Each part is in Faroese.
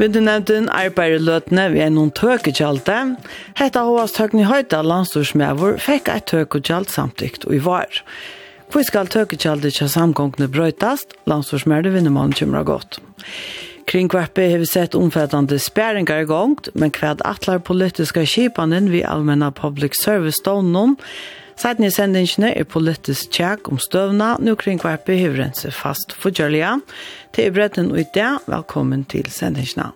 Vindenevnden arbeider løtene ved en tøkekjalte. Hetta hovast tøkken i høyda landstorsmævor fikk et tøkekjalt samtikt og i var. Hvor skal tøkekjalte til samgångene brøytast? Landstorsmøver vinner man kommer godt. Kring kvarpe har vi sett omfattande i igångt, men hva atlar politiska kipanen vid allmänna public service stånden Seiden i sendingene er politisk tjekk om støvna, nå kring kvarpe hivrense fast for Gjørlia. Til i bretten og i det, velkommen til sendingene.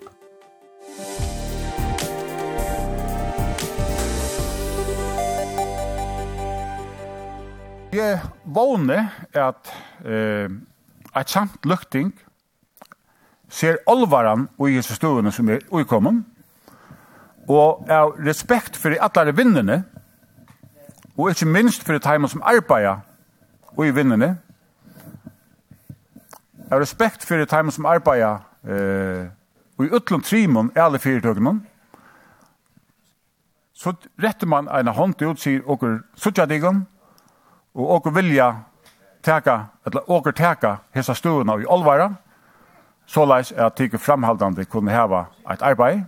Jeg vågner at eh, et samt lukting ser alvaran i Jesus støvene som er uikommen, og av respekt for alle vinnene, og ikke minst for det som arbeider og i vinnene. Jeg har respekt for timen som arbeider eh, og i utlån trimon er alle fyrtøkene. Så retter man en hånd ut, sier åker suttjadigen, og åker vilja teka, eller åker teka hesa stuene i olvara, såleis at tykker framhaldande kunne heva et arbeid,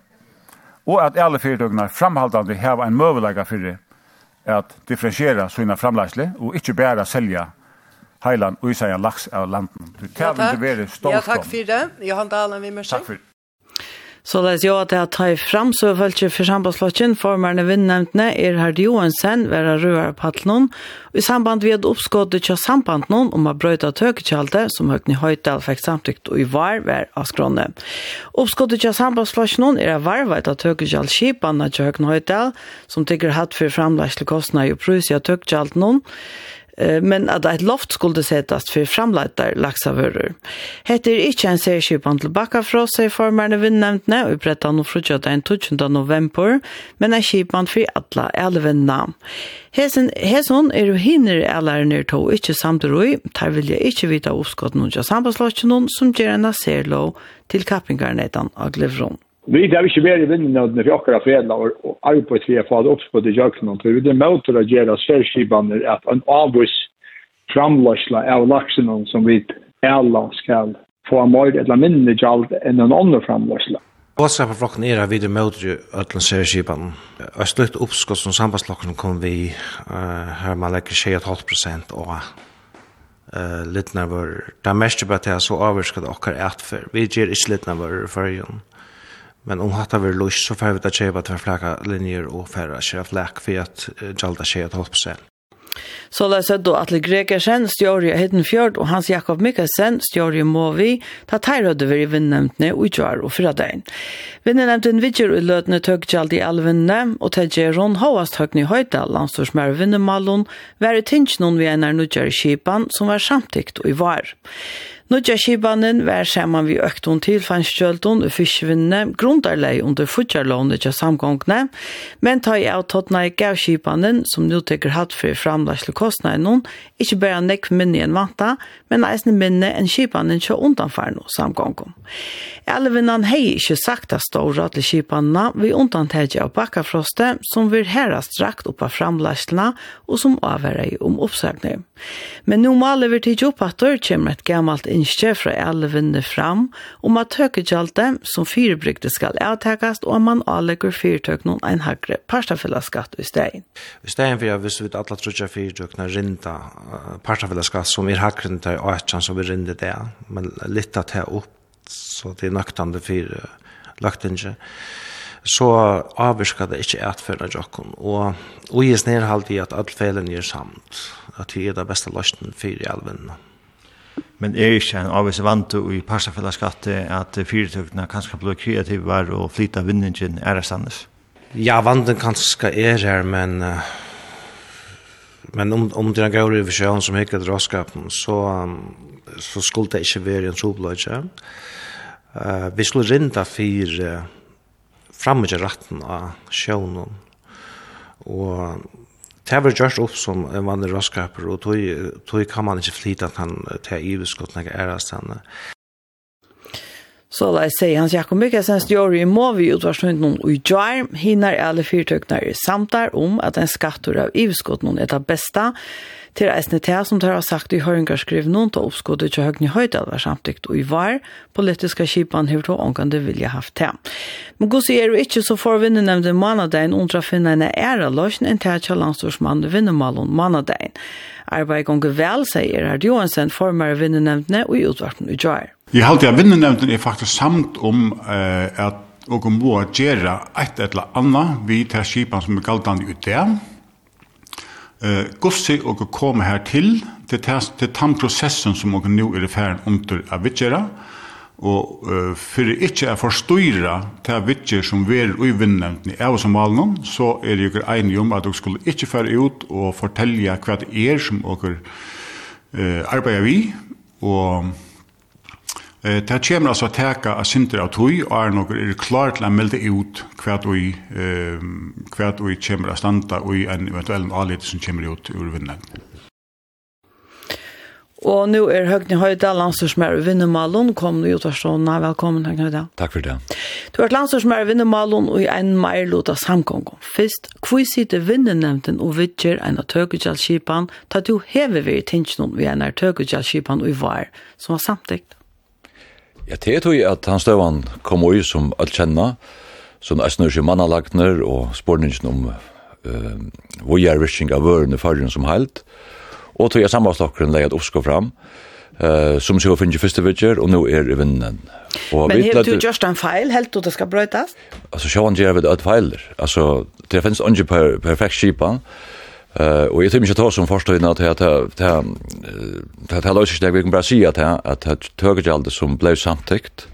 og at alle fyrtøkene framhaldande heva en møvelega fyrir at differentiera sina framlagsle og ikkje bare selja heilan og isaian laks av landen. Det vil være stålstånd. Ja, takk for det. Johan Dahlen, vi må Takk for det. Så det ja det jeg tar fram så väldigt för sambandslocken formarna vinnämntne är Herd Johansen vara röra pattlon i samband vid uppskottet til samband någon om att brøyte tökechalte som högni Høytal fick samtyckt och i var var askrone. Uppskottet till sambandslocken är varvet av tökechalt skipan att högni Høytal, som tycker hatt för framlägsle kostnader i prus jag tökechalt noen men at et loft skulle settes for framleitar laksavører. Hette er ikke en til bakka fra seg formerne vinnevntene, og bretta noe frutja den 12. november, men er skipan for alle alle vinnene. Hesen, hesen er jo hinner alle er to, ikke samtidig, der vil jeg ikke vite oppskott noen av sambandslåsjonen som gjør en særlov til kappingarnetan av Glevron. Vi har ikke vært i vinnenødene for akkurat fredla og arbeid for å få det oppspått i jøkkenen. Vi det måter å gjøre særskibene at en avvis framløsla av laksen som vi alle skal få mer eller mindre gjald enn en annen framløsla. Båtskap av flokken er at vi det måter øtlen særskibene. Et slutt oppskott som sambandslokken kom vi her man legger 6,5 prosent og eh litnar var det er mest bara det så avskade och atfer. Vi ger inte litnar var i förrjun. Men om hatta vi lust så får vi ta tjeva två flaka linjer og färra köra flak for at jalda tjeva att hoppa Så la seg då Atle Gregersen, Stjorje Heddenfjord og Hans Jakob Mikkelsen, Stjorje Måvi, ta teirødde vi i vinnnemtene og i og fyra døgn. Vinnnemtene vidger i løtene tøggjald i alvinne, og tedje Ron Håast høgni høyda, landstorsmær vinnemallon, være tinsjonen vi enn er nødgjør i kipan, som var samtikt og i var. Nudja Kibanen var saman vi økton til fanskjøldon og fyrstvinnene grundarlei under futjarlånet til samgångne, men ta i av tottna i gav Kibanen, som nu teker hatt for framlagsle noen, ikkje bare nekk minne enn vanta, men eisne minne enn Kibanen til undanfarno samgången. Elvinnan hei ikkje sakta ståra til skibanene vi undantegi av bakkafroste, som vir herast rakt oppa framlagslena og som avverrei om oppsagner. Men nu maler vi tidsi opp at kommer et gammalt innskje fra alle vinner fram om at høkegjalde som fyrebrygde skal avtekast og man avlegger fyrtøknen en høyre parstafellaskatt i stedet. I stedet for jeg visste vi alle trodde fyrtøkene rinda parstafellaskatt som er høyre enn til åkken som vi rinda det, men litt at det opp, så det er nøktende for lagtinget så avvirka det ikke etferna jokken, og og i snedhalde i at alle felene gjør samt, at vi er det beste løsningen for i alvene men er ikke en avvis vant i parstafellesskattet at fyrtøkene kanskje blir kreative og flytta vinningen er standes? Ja, vanten kanskje er her, men uh, men om, om det er en gøyre visjon som hikker dråskapen, så, um, så skulle det ikke være en sobløyde. Uh, vi skulle rinda fire uh, framme til ratten av sjøvnen, og Det var just upp som en vanlig raskaper, og tog kan man ikke flytta at han tar til iveskottene ikke æres henne. Så la jeg si, Hans Jakob Mikkelsen stjør i Måvi utvarsnunt noen ujjar, hinner alle fyrtøknere samtar om at en skattor av ivskott noen er det beste, til eisne til som tar har sagt i høringarskriv noen til oppskottet til høyne høyde var samtikt og i var, politiska kipan hevur to onkande vilja haft til. Men gos er jo ikkje så får vinne nevnte manadein undra finna en æra løsjen en til at kjallanstorsmann vinner malon manadein. Arbeid gonger vel, sier Erhard Johansen, formar vinnenevntene og i utvarpen i Jar. Jeg halte at vinnenevntene er faktisk samt om eh, at og om å gjøre et eller annet vi tar skipen som er galtende ut det. Uh, Gossi og å komme her til, til, til den prosessen som og nå er i ferden under av gjøre, og uh, for ikke å forstyrre til vittje som vi er uivinnevntene av som malen, så er det jo einig om at dere skulle ikkje føre ut og fortelle hva det er som dere uh, arbeider vi, og uh, det kommer altså teka av sinter av tog, og er dere er klar til å melde ut hva vi, uh, hva vi kommer å standa og i en eventuell anledning som kommer ut ur vinnevntene. Og nu er Høgni Høydal, landstorsmær i Vinnemalen. Kom nu, Jotarstående. Velkommen, Høgni Høydal. Takk for det. Du har landstorsmær i Vinnemalen og i en meirlod av samkongen. Først, hvor sitter Vinnenemnden og vidtjer en av tøkutjalskipan, ta du hever vi i tinsjonen vi en av tøkutjalskipan og i var, som var samtidig? Ja, det er tog at han støvann kom ui som alt kjenna, som æstnur seg mannalagner og spårningen om uh, vojarvisking av vørene fargen som heilt, og og tog jeg samarbeidslokkeren leget oppskå fram, uh, som så finner første vidger, og nå er i vinnen. Og Men har du gjort en feil, helt du det skal brøytas? Altså, sjåan gjør vi det et feiler. Altså, det finnes ikke per, perfekt skipa, Uh, og jeg tror ikke at det som forstøyene at det er løsig det, vi kan bare si at det tøgergjaldet som ble samtikt,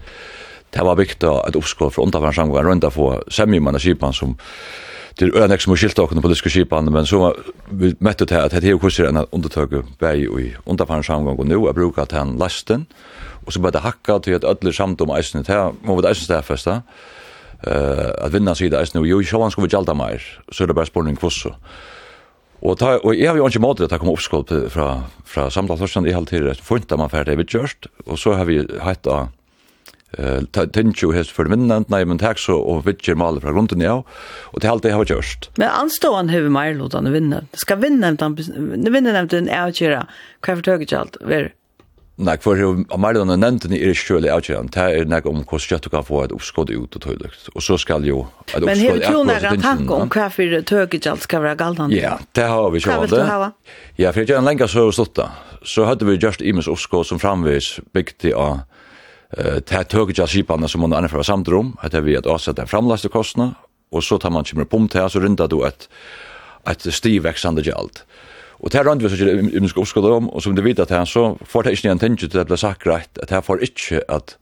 det var viktig at oppskål for underfannsangvann rundt å få semmer av skipan som det är önek som skilt och på det skipan men så vi mätte det att det här kurser en undertag bei och underfan framgång och nu jag brukat ta lasten och så började hacka till att ödler samt om isen här må vi isen där första eh att vinna sig där nu ju så ska vi jalta mer. Så det bara spårning kvosso Og, ta, og jeg har jo ikke måte at jeg kom oppskål fra, fra i Torsland i halvtid, funnet man ferdig. Vi kjørst, og så har vi hatt av eh tencho hes for minnant nei men tack så og vilket mal från grunden ja og til alt det har gjort. Men anståan hur mer låtande vinna. Det ska vinna utan vinna nämnt en outjera Kan for tåget allt. Ver. Nej, för hur mer låtande nämnt ni er det outjera outgera. Det är något om hur ska du kan få ett uppskott ut og tydligt. Och så skal jo att uppskott. Men hur tror ni att han om kaffe tåget allt skal vara galdande? Ja, det har vi så det. Ja, för jag har en länka så stått. Så hadde vi just Imes uppskott som framvis byggt i Det er tøkket av skipene som man anner fra samtrom, at det vi at avsett er framlaste kostna, og så tar man kjemmer pump til, så rynda du et, et stivveksande gjald. Og det er rønt vi så ikke imenske oppskudde om, og som du vet at her, så får det ikke en tenke til det ble sagt rett, at her får ikke at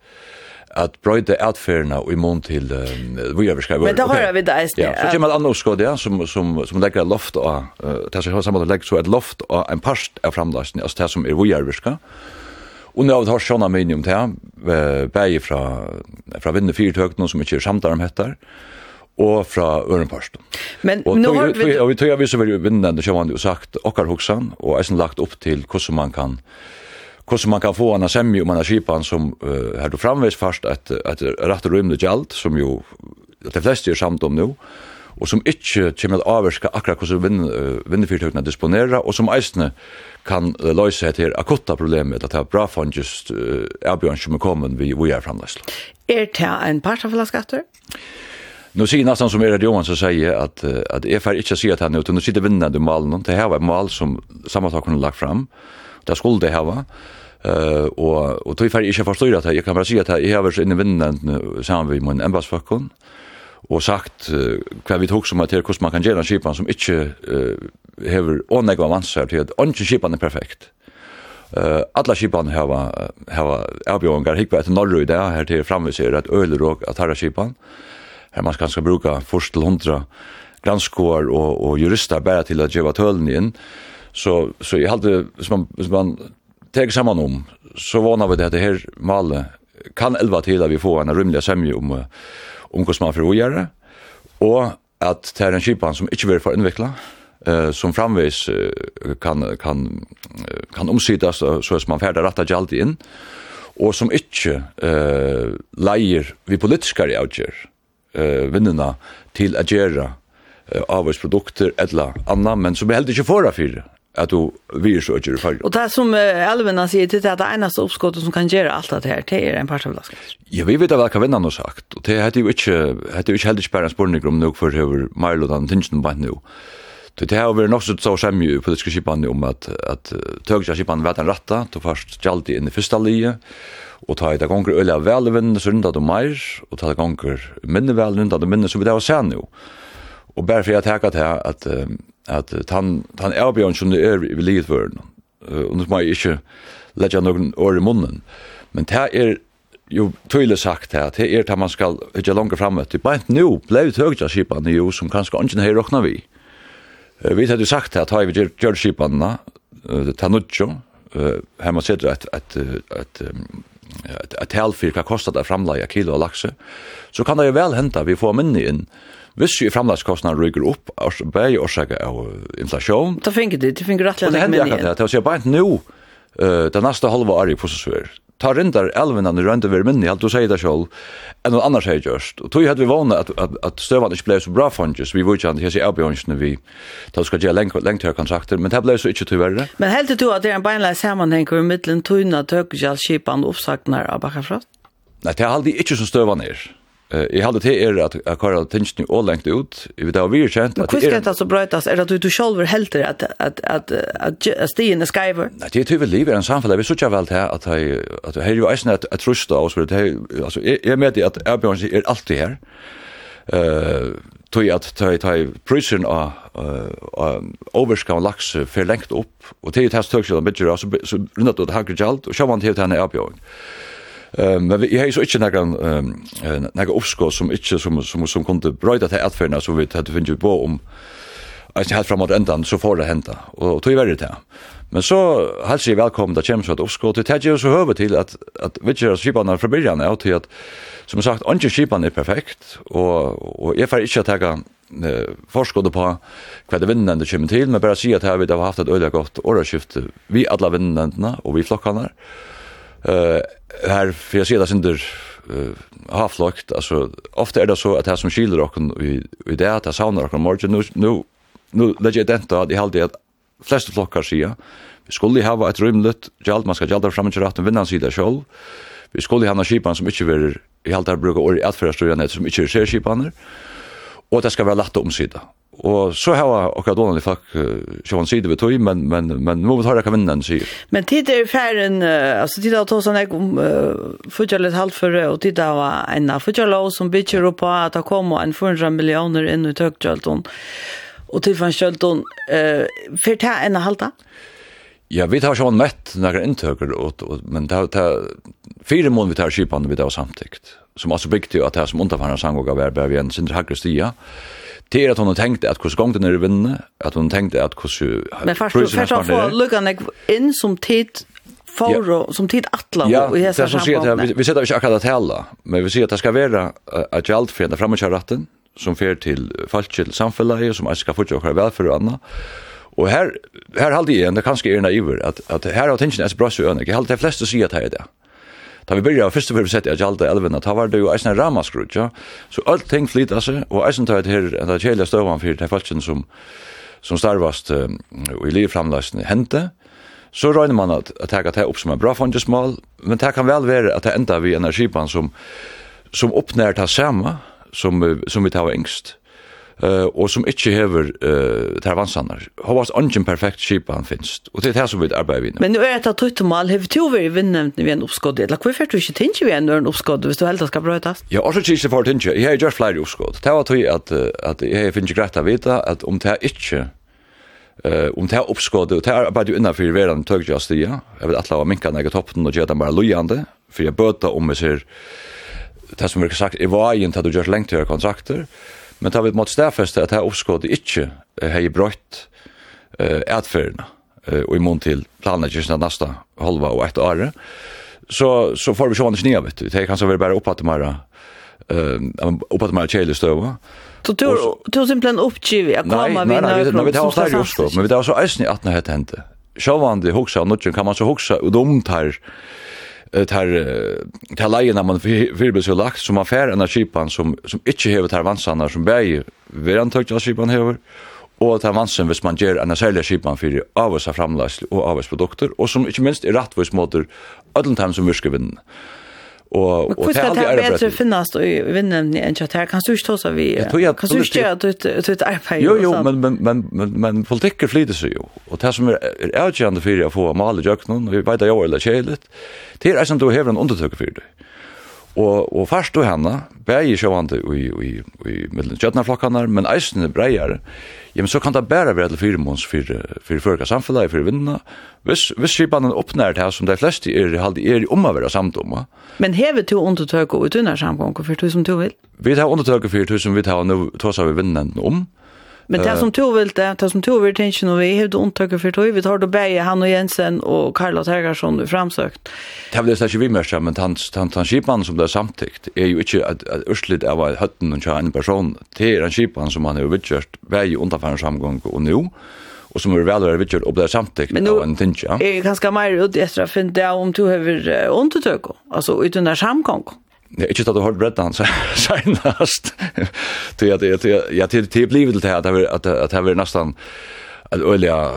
at brøyde atferdene i mån til uh, vi overskriver. Men da har vi det eisne. Ja, så kommer et annet oppskåd, ja, som, som, som legger loft av, uh, det som har sammenlagt legger så et loft av en parst av framlastene, altså det som er vi overskriver, Og nå har vi sånne minimum til, begge fra, fra Vindne Fyrtøkene, som ikke er samtale om heter, og fra Ørenparst. Men og nå har vi... Og vi tog vi så veldig vinnende, som han jo sagt, okkar hoksan, og eisen lagt opp til hvordan man kan hvordan man kan få en semje om en skipan som uh, har du framveis først et, et rett og rymlig gjald, som jo de fleste er samt om nå, og som ikke kommer til å avvarske akkurat hvordan vin, vindefyrtøkene disponerer, og som eisene kan løse til akutta problemet, at det er bra for just uh, avbjørn som er kommet vi hvor er framleisle. Er det en part av skatter? Nu sier nästan som Erhard Johansson säger att, att är för inte säga att han är nu sitter vinnande i malen, det här var mal som sak kunde lagt fram, det skulle det här eh Uh, och og tog fer ikke forstår at Jag kan bara säga att jag har vært inne vinnende vi med min embassfakken, og sagt uh, hva vi tog som at her, hvordan man kan gjøre en skipan som ikke uh, hever ånegva vansar til at ånden skipan er perfekt. Uh, alla skipan hava, hava avbjørngar hikva etter norru i det her til framviser at øyler og at herra skipan. Her man skal bruka først til hundra granskår og, og jurister bare til at gjeva tølen inn. Så, så jeg halte, som man, som man teker saman om, så vana vi det at det her malet kan elva til at vi får en rymlig semje om, om hvordan man får gjøre, og at det er en kipan som ikke vil få innvikla, eh som framvis kan kan kan omsidas så att man färdar rätta alltid in och som inte eh leier vi politiska avgjør eh vinnene till att göra avs produkter eller annat men som helst inte förra för at du vill så inte för. Og det som uh, Elvina sier til det det eneste oppskottet som kan gjøre alt det her, det er en part av partsavlask. Ja, vi vet vad kan vända något sagt. og det hade ju inte hade ju inte helt en spørning om noe for høver Marlo den tingene på nu. Det det har vært nok så så skämmer på det ska skipa nu om att att tågja skipa vet en rätta då først gjaldt inn i første linje og ta det ett gånger av velvinn, så runt att mer og ta det gånger minne väl runt att minne så vi det har sen jo. Og bare for jeg tenker til at här at han han er bjørn som det er i livet for han. Og nå må jeg ikke legge noen år i munnen. Men det er jo tydelig sagt her, det er det man skal ikke langt frem etter. Bare nå ble det høyre skipene jo, som kanskje ikke har råknet vi. Vi hadde sagt att tar vi gjør skipene, ta nudjo, her man sitter et, et, att att att et, et, et, et, et, et, et, et, et, det et, et, et, et, et, et, et, et, et, Hvis jo framlagskostnader ryker opp, bæg årsaker av inflasjon. Da finner det, det finner rettelig lenge meningen. Det hender akkurat det, det er bare nå, uh, det neste halva året i prosessver, tar rindar där elven när runt över minni alt du sier det själv enn noen annars sier just Og tog hadde vi vana at, at, at støvann ikke blev så bra funges vi vill inte här se avbjørnsene vi tar skal gjøre länge lengt her kontrakter men det blev så inte tyvärr men helt du at det er en beinlös sammanhang i mitten tøyna tökjal skipan uppsagnar av bakafrost Nej, det er aldri ikke som støvan er. Eh jag hade det är att jag kallar tension all längt ut. Vi vet att vi är känt att det är. Hur ska det så är att du du själv helt det att att att att stigen är skyver. Nej, det är ju väl livet en samfälle vi söker väl här att att det är ju isen att att trusta oss så det alltså är med det att Erbjörn är alltid här. Eh tog att ta ta prison och överskan lax för längt upp och det är test tog så mycket så så runt åt hackjalt och så man till henne Erbjörn. Ehm men jag har så inte någon ehm några uppskott som inte som som som kunde bröta till att så vi hade funnit på om alltså helt framåt ändan så får det hända och tog ju det Men så hälsar jag välkommen att kämpa så att uppskott till tar så över till att att vi kör skiparna från början är till att som sagt inte skiparna är perfekt. Och och jag får inte att ta forskade på hva det vinnende kommer til, men bare si at her vi har haft et øyelig godt åreskifte, vi alle vinnende og vi flokkene, Uh, här för jag ser det synder uh, havfløkt, alltså ofta är det så att det som skiljer och i, vi det, att det savner okken morgen, nu, nu, nu legger jeg denta att det halde att flest flockar sier, vi skulle ha ett rymlet, jalt man ska jalta fram och ratten, vinnan sida själv vi skulle ha hava skipan som inte vill i halde her bruka ori atfyrra som inte ser skipaner, och det vara lätt att omsida. Og så har jeg okkar donald folk sjón side við tog, men men men nå må nú við harra kan vinna sier. Men tid er færen, altså tid har tosan ek um futjalet halt for og tid er har ein futjalo som bytter opp på at det kommer en 400 millioner inn i tøkjalton. Og til fan skjølton, eh fer en av halta. Ja, vi tar sånn mett når nakra inntøkur og men ta ta fire måneder vi tar skipene vi tar samtikt. Som altså bygde jo at det er som underfannet sang og gav er, bare vi en sindre hakker stia. Det er at hun har tenkt at hvordan gongen er i at hun har tenkt at hvordan... Men først, først han får lukkene inn som tid for ja. som tid atla ja, og i hesa sambandet. Ja, vi, vi sitter ikke akkurat tala, men vi sier at det skal være at gjaldt for henne fremmedkjærretten, som fer til folk til samfunnet, som skal fortsatt å være velfør og annet. Og her, her halde jeg, det er kanskje er naiver, at, at her har tingene er så bra så øyne. Jeg halde de fleste sier at her er det. Da vi byrja fyrst og fyrir sett i Ajalda elvina, ta var det jo eisne ramaskrutt, ja. Så alt ting flytta seg, og eisen tar et her, det er kjelja støvan fyrir, det er falskjen som, som starvast uh, i liv framleisne hente, så røyner man at, at det upp opp som en bra fondjesmål, men det kan vel være at det enda vi energipan som, som oppnær ta samme, som, som vi tar engst eh og som inte häver eh tær vansannar. varit ungen perfekt skipan finst. Og det er det som vi arbeider med. Men nu er det tutt mal hevur to vi vinnnemnd vi en uppskot. Eller kvar fer du ikki tinki við en uppskott, visst du heldur skal brøtast. Ja, og so ikki for tinki. Jag har gjørt fleiri uppskot. Det var tøy at at eg finn ikki grætt att vita at om tær ikki eh om tær uppskot og tær du innan fyrir verðan tog just ja. Eg vil atla minka jag toppen og gera bara lojande jag bøta om meg ser. Det som vi har sagt, i vajen til at du gjør lengt til kontrakter, Men tar vi mot stafeste at her oppskåde ikkje hei brøtt uh, atferdene uh, og i mån til planleggingen av nasta halva og ett året, så, så får vi sjående knia, vet du. Det kan så være bare oppatt mer uh, oppatt mer kjelig støva. Så du har simpelthen oppgivet å komme vid nøyklokk? Nei, nei, vi tar oss der i Oslo, men vi tar oss eisen i 18 hette hente. Sjåvande hoksa, og kan man så hoksa, og de tar tar tar lejen när man vill så lagt som affär en skipan som som inte har tar vansannar som bäj vill han tog skipan hever og tar vansen vis man ger en sälja skipan för avs framlæsli og avs produkter og som inte minst är rättvis mot ödlen som virker vinden. Och och det är alltid bättre finnast då i vinnämnd än chat her. kan du inte ta vi kan du inte göra du ett arbete Jo jo men men men men, men politikk flyter seg ju och det som är er avgörande för å få male jøknen, jöknen vi vet jag eller kjelet. det är som du har en undertryck for det Og, og først og henne, bæg i sjåvande i, i, i middelen kjøttnerflokkene, men eisene breier, ja, men så kan det bare være til fire måneder for, for førka samfunnet, for vinnene. Hvis, hvis skipene oppnær det som de fleste er, er i om å være samt. Men hever du undertøk og utunner samgånger for du som du vil? Vi tar undertøk for du som vi tar, nå tar vi vinnene om. Mm Men det som tog vill det, det som tog vill tänker nog vi hade untaget för tog vi tar då Beje han och Jensen och Karla Tergarsson du framsökt. Det vill säga vi mer men han han han skipan som det samtyckt är ju inte att urslit av var hatten och en person till en skipan som han har vidgjort Beje undan samgång och nu och som är väl där vidgjort och där samtyckt av en tinja. Är ganska mer ut efter att finna om du har ont alltså utan samgång. Det är inte att du har brett han så senast. Det är det jag det det blev det här att att att här är nästan att olja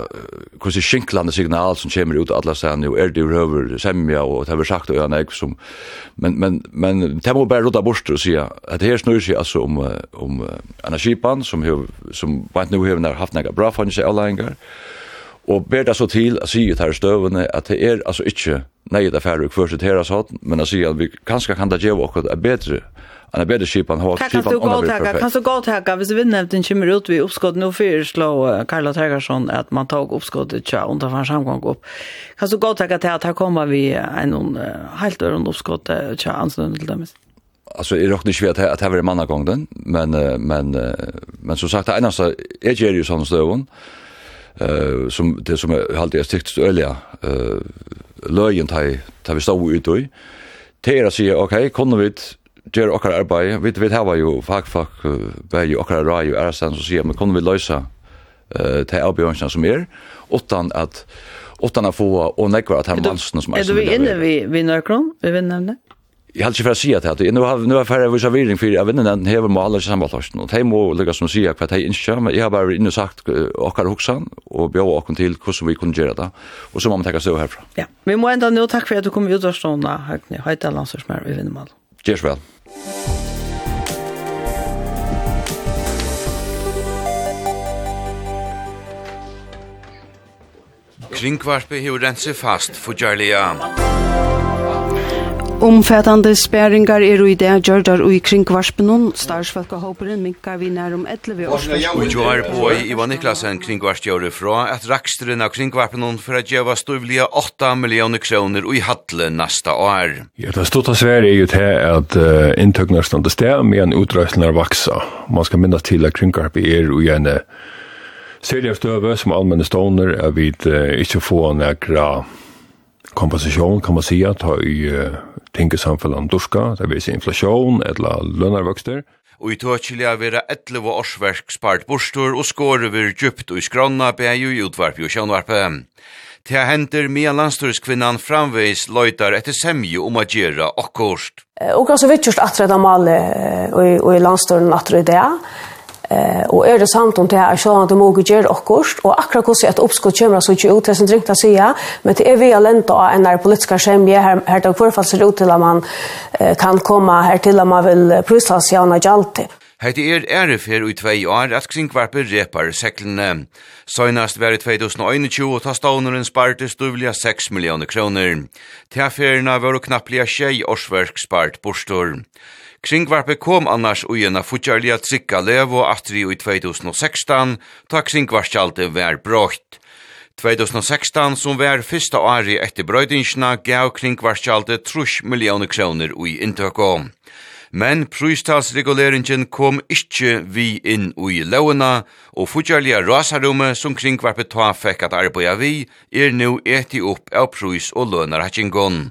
så skinklande signal som kommer ut alla sen nu är det över semja och det har sagt och jag som men men men det måste bara rota bort och säga att det här snur sig alltså om om energipan som som vart nu har haft några bra fanns avläggar Og ber det så til å si ut her støvende at det er altså ikke nei det færre kvør sitt her sånn, men å si at vi kanskje kan da gjøre oss er bedre enn er bedre skipan har skipan under perfekt. Kan du gå tacka, hvis vi nevnte den kommer ut vid uppskott, nu slå Karla Tergarsson att man tog uppskottet tja, under en samgang upp. Kan du gå til till att här kommer vi en helt öron uppskott tja, anstående till dem? Alltså är det inte att att här var det mannagången, men, men, men som sagt, det ena är ju sån stövån, eh som det som jag alltid har tyckt öliga eh löjen tai ta vi stå ut då. Tera sig okej kunde vi göra och arbete vi vet hava ju fuck fuck vad ju och raj ju är sen så ser men kunde vi lösa eh ta avbjörnsen som är utan att utan att få och nekvar att här mansen som är. Är du inne vi vi nörkron? Vi vill nämna. Jag hade ju för sig att nu har nu har färre vissa viring för jag vet inte den häver må alla sammanlagt och hej må lägga som sig att hej inte men jag har bara inne sagt och har huxan och bjöd och till hur som vi kunde göra det och så måste man ta sig härifrån. Ja. Vi måste ändå nu tack för att du kom ut och såna högni hejta landslagsmär vi vinner mal. Cheers väl. Kringvarpe hevur rensi fast för Jarlia. Omfattande spæringar er i det gjørdar og i og håperen minkar vi nær om 11 årsvarspenon. Og jo er på i Ivan Niklasen kring kringvarsgjøret fra at raksteren av kring kringvarpenon for at gjøva stuvlige 8 millioner kroner i hattle nasta år. Ja, det stort av Sverige er jo til at uh, inntøkner stande sted, med en men utrøysene vaksa. Man skal minnes til at kringvarpen er jo gjerne Seriøst øve som allmenne ståner er vi ikke få nekra komposition kan man säga ta i uh, tingesamfellan durska, det vil si inflasjon, eller lønarvøkster. Og i tøkjelja vera 11 årsverk spart borstor og skåre vir djupt og i skronna bæg i utvarp og sjønvarpe. Det henter mia landstorskvinnan framveis løytar etter semje om å gjøre akkurst. Og ganske vittjørst atre da male og i landstoren atre i det, Eh och är det sant om det är så att de måste göra och kost och akkurat hur ett uppskott kommer så inte ut sen drinkt att säga men det är vi alenta en när politiska skämje här här då för fall så ut till att man kan komma här till att man vill prisa sig och något Hetta er ærefer i tvei år at kringvarpe repar seklene. Søgnast var i 2021 og ta stavneren sparte stuvliga 6 millioner kroner. Teaferna var det knapplega tjei årsverk spart bostor. Kringvarpet kom annars ui en futjarliga trikka levo atri i 2016, ta kringvarskjaldet vær brått. 2016, som vær fyrsta åri etter brøydingsna, gav kringvarskjaldet trus millioner kroner ui inntøkå. Men prystalsreguleringen kom ikkje vi inn ui lovena, og futjarliga rasarummet som kringvarpet ta fekk at arbeida vi, er nu eti opp av prys og lønarhattingon.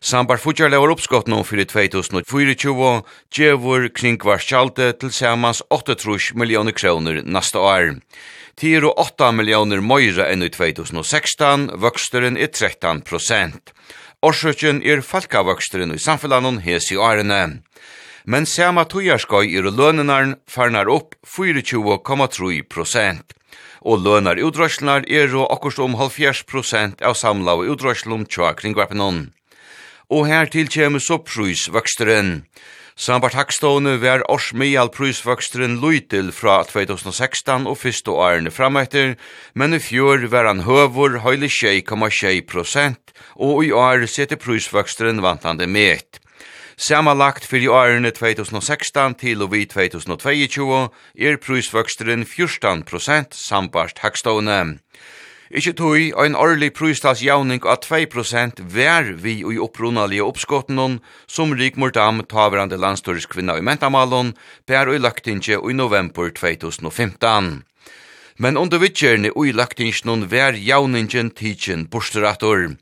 Sambar futjarlevar uppskott nå fyrir 2024 djevur kring var skjalte til samans 8 millioner kroner nasta år. 10 og 8 millioner møyra enn i 2016, vøksteren er 13 prosent. Årsøkjen er falkavøksteren i samfunnet hesi årene. Men sama tøyarskøy er lønnenaren farnar opp 24,3 prosent og lønar utrøslenar er og akkurst om 70 prosent av samla og utrøslum tja kringvarpenon og her til kjemme så prusvøksteren. Sambart Hagstovne var årsmial prusvøksteren Luitil fra 2016 og fyrste årene frametter, men i fjør var han høver høylig 6,6 prosent, og i år setter prusvøksteren vantande med. Samanlagt fyrir årene 2016 til og vi 2022 er prusvøksteren 14 prosent sambart Hagstovne. Ikkje tog ein årlig prystalsjauning av 2% vær vi i opprunalige oppskottene som Rik Mordam taverande landstørskvinna i Mentamalen per i Løktinge i november 2015. Men under vittjerne og i laktingsnån vær jauningen tidsin borsterator.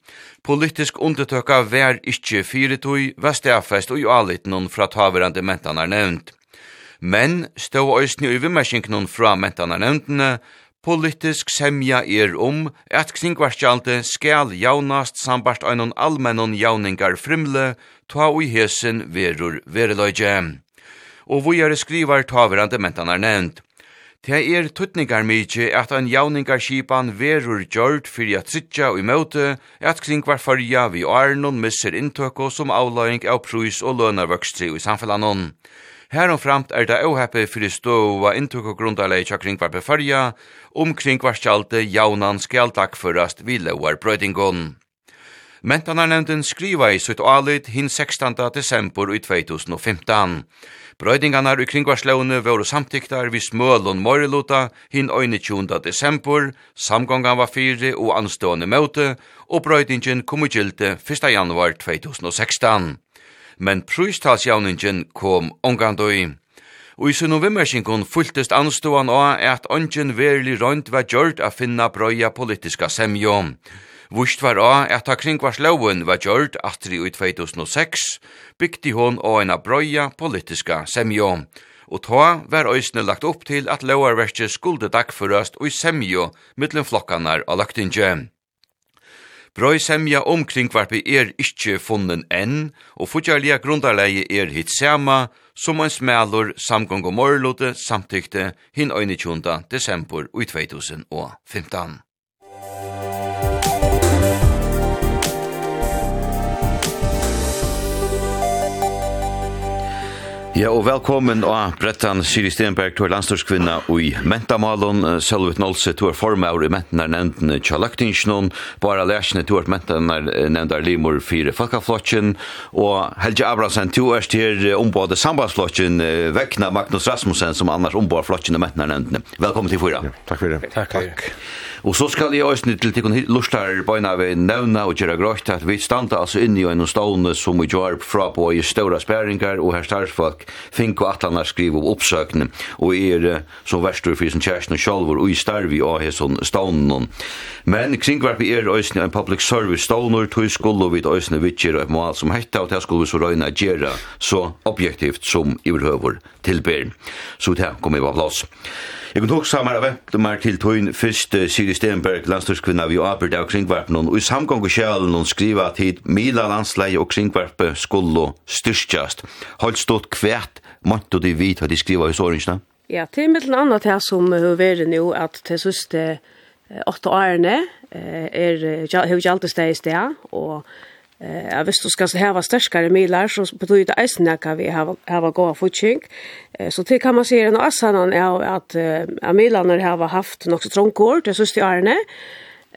Politisk undertøkka vær ikkje fyretøy, vestafest og i alitnån fra taverande mentanar nevnt. Men stå òsni i vimmerskinknon fra mentanar nevntene, politisk semja er om at kringvarskjalte skal jaunast sambart einon allmennon jauningar frimle, ta ui hesen verur vereløyge. Og vujare skrivar taverande mentanar nevnt, Det er tuttningar mykje at ein jauningarskipan verur gjord fyrir at sitja og imøte at kringvar farja vi arnon misser inntøkko som avløying av prus og lønarvøkstri i samfellanon. Herom framt er det åheppe fyrir ståa inntøkko grundarleik av kringvar befarja om kringvar skjalte jaunan skal dagførast vi lauar brøydingon. Mentanarnevnden skriva i sutt alit hin 16. desember i 2015. Brøydingarna i kringvarslaune våre samtyktar vi smølun morgeluta hin 21. desember, samgongan var fyre og anstående møte, og brøydingen kom i gilte 1. januar 2016. Men prystalsjavningen kom omgandøy. Og i sin novemmerskinkon fulltest anståan av at ongen verlig rønt var gjørt a finna brøya politiska semjom. Vust var av at ta kringvarsloven var gjørt atri i 2006, bygdi hon av en brøya politiska semjo. Og ta var òsne lagt opp til at lovarverket skulde dagførast og i semjo mittlen flokkanar av lagtinget. Brøy semja omkring varpi er ikkje funnen enn, og fudjarlia grundarleie er hitt sema, som ein smelur samgång og morlote samtykte hinn 21. desember i 2015. Ja, og velkommen av Brettan Siri Stenberg, du er landstårskvinna i Mentamalen, Sølvet Nolse, du er formar i Mentanar nevnden Tjalaktingsnån, Bara Lersne, du er Mentanar nevndar Limur 4 Falkaflotjen, og Helge Abrahamsen, du er styr ombåde sambandsflotjen, vekna Magnus Rasmussen, som annars ombåde flotjen i Mentanar nevnden. Velkommen til fyra. Ja, takk for det. Takk. takk. takk. Og så skal jeg også til tikkun lustar bøyna vi nevna og gjerra grått at vi standa altså inni i en stående som vi gjør fra på i ståra sperringar og her starfsfolk fink og atlanar skriv og oppsøkne og er som verstur fyrir sin kjæresten og sjálfur og i starvi og hei sånn stående Men kringvarpi er òsne en public service stående tog skulle vi òsne vittir og et mål som hetta og det skulle vi så røyna gjerra så objektivt som i vil tilbyr. Så det kommer vi på plass. Jeg kunne hoksa meg av meg til tøyen først Siri Stenberg, landstyrskvinna vi Aberd av kringvarpen, og i samgang og sjælen hun skriva at hit Mila landsleie og kringvarpe skulle styrstjast. Holdt stått kvært, måtte de vite hva de skriver i såringsna? Ja, til mittel annet her som hun veri nu, at til søste åtte årene er, er, ikke alltid er, i sted, og Eh, hvis du skal ha sterskare miler, så betyr det eisen nekka vi hava, hava goa futsing. Eh, så det kan man se en asanan er at eh, milerne har haft nokso trångkår til søste årene,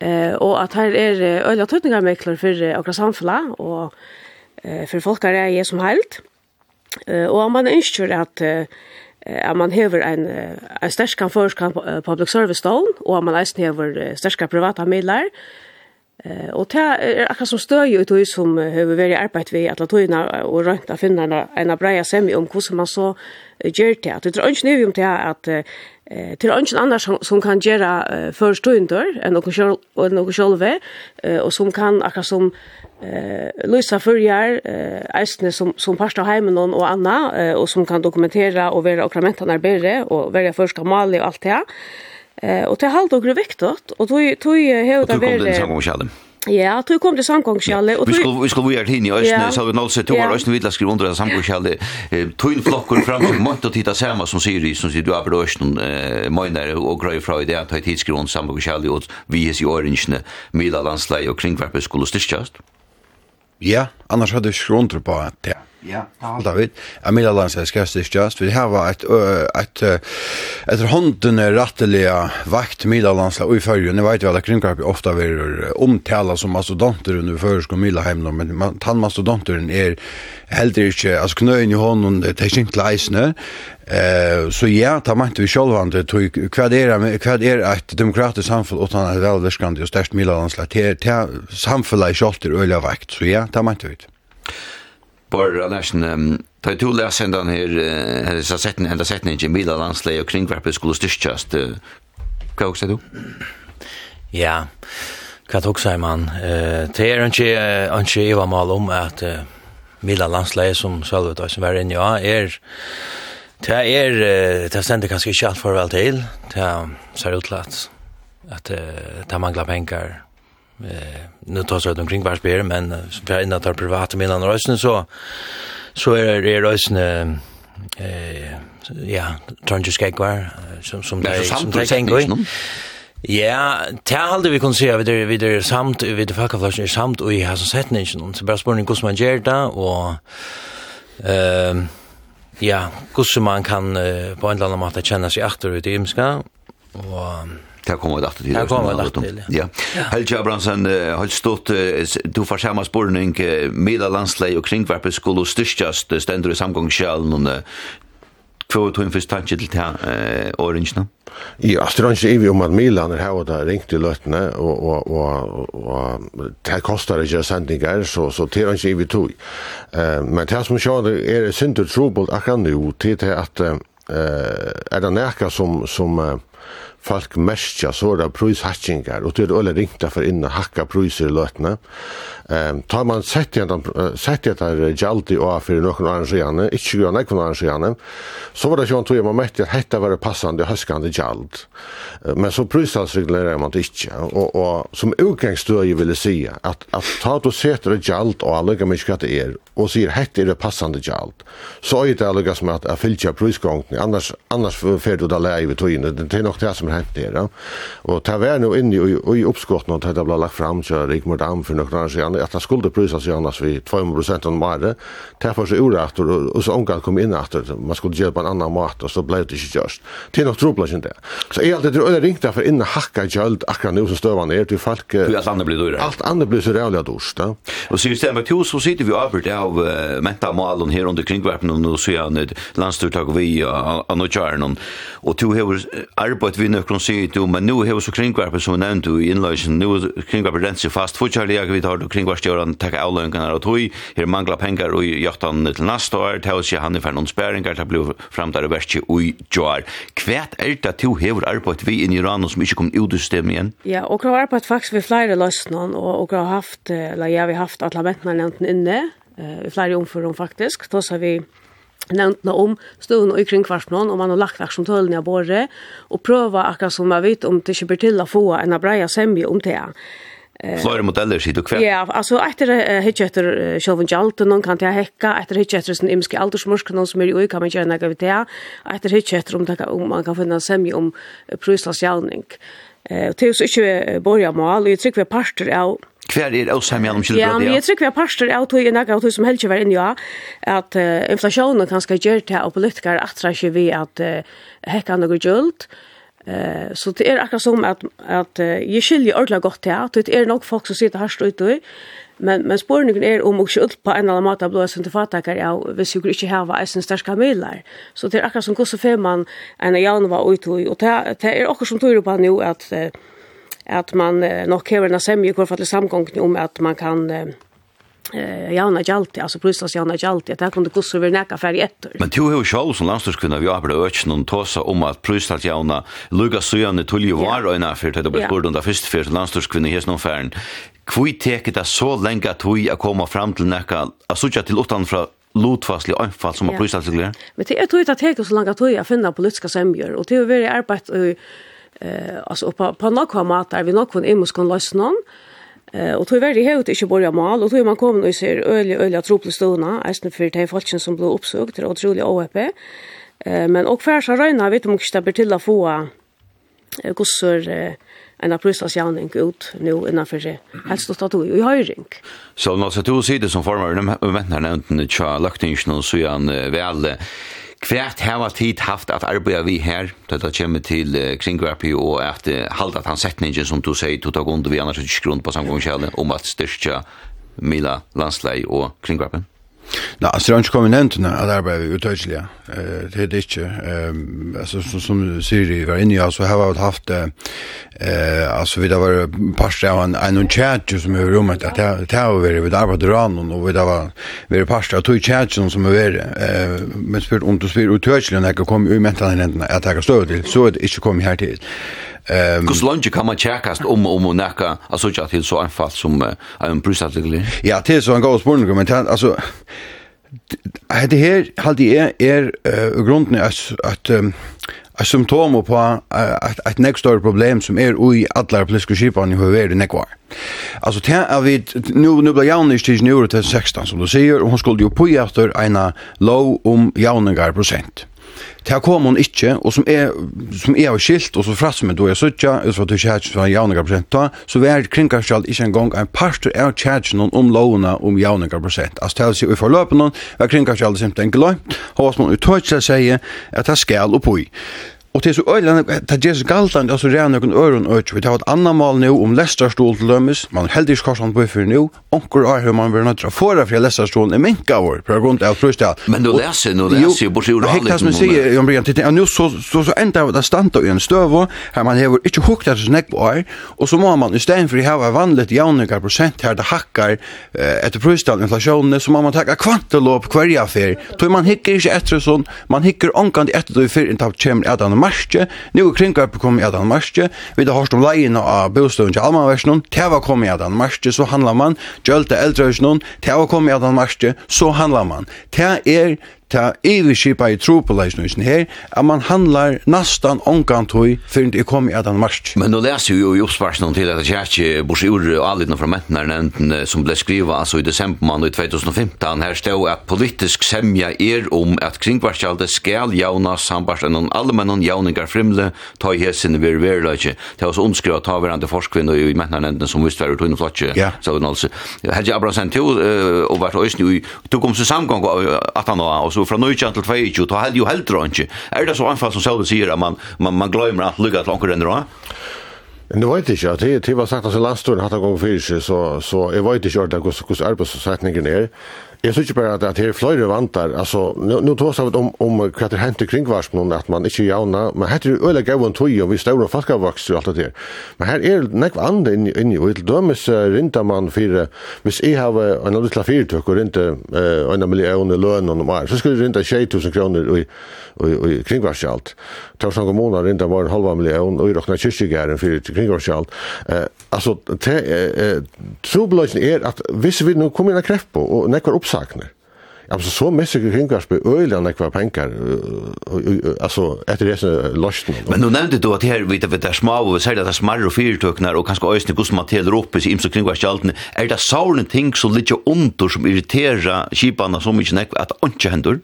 eh, og at her er øyla tøtningarmekler for akkurat samfunnet, og eh, for folk er jeg som helt. Eh, og man ønsker at eh, at man hever en, en sterskare førskan public service stål, og man eisen hever sterskare privata miler, Eh och det är akkurat som stöj ut och som har varit arbetat vi att låta och rönta finna en en bra semi om hur man så gör det. Att det är inte nu om det att eh till ingen annan som, som kan göra uh, förstånder än någon själv och något själv eh och som kan akkurat som eh Luisa Furjar eh ästne som som pastor hemmen och anna eh, och som kan dokumentera och vara och bättre och välja första mal och allt det. Här. Eh och det halt och viktigt och tog tog hela det väl. Ja, tog kom till samgångskälle och vi skulle vi skulle göra det i östen så vi nål sett år östen vidla skriva under samgångskälle. Tog flocken fram och mont och titta samma som Siri som sitter uppe då östen eh mönare och grej fra det att ta tidsgrund under samgångskälle och vi är i orange med landslag och kringvarpe skulle stitchast. Ja, annars hade jag skrunt på att det Ja, David. Emilia Lans er skast just. Vi har ett ett ett hånden är vakt Emilia Lans och i förrjun. Ni vet väl att kringkarp ofta är omtala som mastodonter under försk och Mila hem men man han mastodonten är helt inte alltså knöjen i honom det är inte leisne. Eh så ja, ta man inte själva andra tog kvadera med kvad är ett demokratiskt han utan ett välverkande och störst Milla till samhälle i skjolter öliga vakt. Så ja, ta man inte ut. Bara nästan um, ta to läsen den här här så sett ända sett ni i Mila landslag och kringvarpet skulle styrkast. Vad också du? Ja. Kan också säga man eh det är inte inte i vad mal om att Mila landslä som själva som var inne ja är Det er, det stender kanskje ikke alt for vel til, det ser ut til at, at det mangler penger Eh, nu tar sig omkring bara spel men för jag innan tar privata mellan rösten så så är det rösten eh ja trunge skekvar som som det som det tänker Ja, det er aldri vi kun se vi er, vi er samt vi er det er samt og jeg har så sett ningen och så bare spår hvordan man gjør det og ehm ja, hvordan man kan på en eller annen måte kjenne seg åter ut i imska. Og Det kommer det til. Det kommer det til, ja. Helge Abrahamsen, har stått, du får samme spårning, middag landslei og kringverpet skulle styrstjast, stendur i samgångskjalen, Hva var tog en først tanke til det årene? Ja, det er vi om at Milan er her og der ringt i løttene, og, og, og, og det koster ikke sendinger, så, så det er ikke vi tog. men det som skjer er synd og trobult akkurat nå, til det at uh, er det nækka som, som uh, folk mestja såra prøyshatchingar, og det er ringta for inna hakka prøyser i løtene. Um, tar man sett i etter gjaldi og fyrir nokon arrangerande, ikkje grann ekon arrangerande, så var det sjån tog man mette at hetta var passande høskande gjald. Men så prøyshalsreglerer man det ikkje, og, og som utgangsstøy vil jeg si at, at ta du setter gjald og allega mykje det er, og sier hetta er det passande gjald, så er det allega som at jeg fylkja prøysgongten, annars, annars fyrir du da leie vi tog inn, det er nok det som er hent der. Og ta vær nu inne i, i oppskottene til det ble lagt fram til Rigmor Dam for noen år siden, at det skulle prises i annars vi 2% om året, ta for seg uretter, og så omgang kom inn etter, man skulle gjøre på en annan mat, og så ble det ikke gjørst. Til nok trobler ikke det. Så jeg alltid tror jeg ringte for inne hakka gjøld akkurat nå som støvann er, til folk... Alt andre blir dyrere. Alt andre blir så rævlig dyrst, da. Og sier Stemmer, to så sitter vi avhørt av uh, menta malen her under kringverpen, og nå sier han et landstyrtak vi av Nordkjæren, og to har arbeid vi nok Nøkron sier du, men nu vi så kringvarpen som vi nevnte i innløysen, nu kringvarpen rent seg fast, fortsatt jeg vidt har kringvarpsstjøren takk avløyngan og tog, her mangla pengar og jaktan til nasta år, til å si han er for noen spæringar, til blei fram der versi ui joar. Kvæt er det du hever arbeid vi inn i Iran som ikke kom ut i systemet igjen? Ja, og har arbeid faktisk ved flere løsnan, og vi har haft, eller jeg har haft at lamentene nevnten inne, i flere omfører faktisk, tås har vi nevnt noe om stående og kring kvartmån, og man har lagt akkurat tølen i båret, og prøve akkurat som jeg vet om det ikke blir til å få en breia semje om det. Flore modeller sitt och kväll. Ja, alltså efter hitch efter Shelvin Jalt någon kan jag hacka efter hitch efter sin imske aldersmorsk, någon som är i kan man göra något vid det. Efter hitch efter om det om man kan finna semje om prislasjälning. Eh, det är så inte börja mål, jag tycker vi parter av kvar er også hjemme gjennom kjeldebrød? Ja, men jeg tror hver pastor av tog i nægge av tog som helst var inne, ja, at uh, inflasjonen kan skal gjøre til, og politikere atra ikke vi at uh, hekka noe gjølt. Uh, så det er akkurat som at, at uh, jeg skiljer ordentlig gott til, at det er nok folk som sitter harst ute, men, men spårningen er om ikke alt på en eller annen måte blå sin til fatakere, ja, hvis jeg ikke har eisen sterske midler. Så det är akkurat som hvordan fem man en av januar ute, och det, det er akkurat som tror på nu att uh, at man nok hever en semje hvor fattelig samgång om at man kan eh Janna Jalti, alltså Brusas Janna Jalti, att där kunde så vi näka färg ettor. Men du har ju själv som landstyrskvinna vi har på öknen och tåsa om att Brusas Janna Luga Sujane Tulli var och ena för det var borde under först för landstyrskvinna hes någon färn. Kvui teket det så länge att hon att komma fram till näka, att söka utan utanför lotfastlig anfall som har ja. prysat Men det er tog at teka så langt at tog jeg finner politiska semjer, og det er veldig arbeid Eh, alltså på på några matar vi nog någon kan lösa någon Eh och tror väldigt helt inte börja mal och tror man kommer och ser öl öle tropla stona, ästen för de folken som blev uppsökt det är otroligt OP Eh men och färsa röna vet om inte stäpper till att få gossor eh, en aprilsjavning ut nu innanför det. Helst att ta i höjring. Så när så du ser det som formar de männen nämnt när Charles så är väl Kvært hava tid haft at arbeida vi her, det da kjemmer til uh, kringverpi og at uh, halda at han setningen som du sier, to tar grunn vi annars ikke grunn på samgångskjæle om at styrkja Mila landslei og Kringverpi. Nei, altså det er ikke kommet nevnt hänt när jag arbetar utöjtliga. Det er det ikke. Altså, som, som Siri var inne i, altså, här har vi haft eh, altså, vi har varit parster av en, en tjärtje som er i at Det har vi varit vid arbetarranen og vi har varit parster av to tjärtjen som er varit. Eh, men spyrt om du spyr utöjtliga når jeg kommer ur mentan i räntorna att jag kan stå till så er det ikke kommet her til. Ehm um, Kus lunch kan man checkast om om och näka alltså jag till så anfall som uh, en brusartikel. Ja, det är så en god spårning men alltså det här hade är är uh, grunden att att um, ett symptom på ett ett next door problem som är i alla politiska skipan i hur det nekvar. Alltså det är vi nu nu blir Janne till nu till 16 som du säger och hon skulle ju på efter en low om jaunengar procent. Det kom hon ikke, og som er, som er av skilt, og så frass med då jeg suttja, ut så var det ikke hætts fra javningarprosenta, så var kringkastjall ikke en gång en parster av tjætsen om lovna om javningarprosent. Altså til å si, får i forløpen var kringkastjall simpelthen glømt, og hva som hun uttøyt seg sier, at det skal oppoi. Og til så øyne, det gjør seg galtan, altså rea nøkken øren øyne, vi tar et annan mal nu om lestarstol til dømes, man er heldig skorsan på fyrir nu, onker er hur man vil nøytra fora fyrir lestarstolen i minka vår, på grunn av frustal. Men du leser, nu leser jo bort i uran. hekta som sier, Jan Brian, til nu så så, så enda av det standa i en støv, her man hever ikke hukta til snakk på er, og så må man i stein for i hava vanligt jaunigar prosent her det hakkar etter frustal inflasjonen, så må man takka kvantelåp kvarja fyrir, tog man hikker ikke etter sånn, man hikker onkant etter du fyrir, enn tapt kjemmer etter marske, nu kringkarp kommet i at han vi har hørt om leien av bostøven til allmannversjonen, det var kom i at så handlar man, gjølte eldreversjonen, det var kom i at så handlar man. Det er ta iviskipa i tropeleisnøysen her, at man handlar nastan ångantøy fyrrent det kom i Adan marsk. Men nå leser jo i oppsvarsnån til at kjerkje bors i og alle fra mentnaren som ble skriva altså i desember i 2015, her stod at politisk semja er om at kringvarskjalde skal jauna sambart enn allmennon jauningar frimle ta i hessin vir verleikje. Det var så omskriva ta verande forskvinn og i mentnaren som visst var utunne flotje. Ja. Så hun altså. Hedje Abrasen, du uh, og vært òsni, du kom til samgang at han og så från Nujjan till Tvejtjo, då hade ju helt inte. Är det så anfall som Sjölde säger att man, man, man glömmer att lycka till omkring då? Nu vet jag inte, det, det var sagt att landstolen hade gått för sig, så, så jag vet inte hur arbetssättningen är. Jag tycker bara att det är flöjre vantar. Alltså, nu, nu tar vi om, om vad det hänt i kringvarsmån, att man inte jauna, men här är det öliga gavon tog och vi stora falkavvakster och allt det där. Men här är det nekva andre inne, inne och till dömes rinta man för, hvis jag har en lilla fyrtök och rinta uh, en miljon i lön om år, så skulle det rinta 20 000 kronor i, i, i kringvarsmån. Tar sånga månader rinta var en halva miljon och i råkna kyrkigären för kringvarsmån. Uh, alltså, uh, troblöjsen är att hvis vi nu kommer in a krepp på och nekvar utsakner. Alltså så mycket kringar på ölen och kvar pengar alltså efter det losten. Men nu nämnde du att här vet vi där små och säger att små och fyrtöknar och kanske ösne kus man till uppe i imso kringar skalten är det saulen ting så lite under som irriterar skiparna så mycket att inte händer.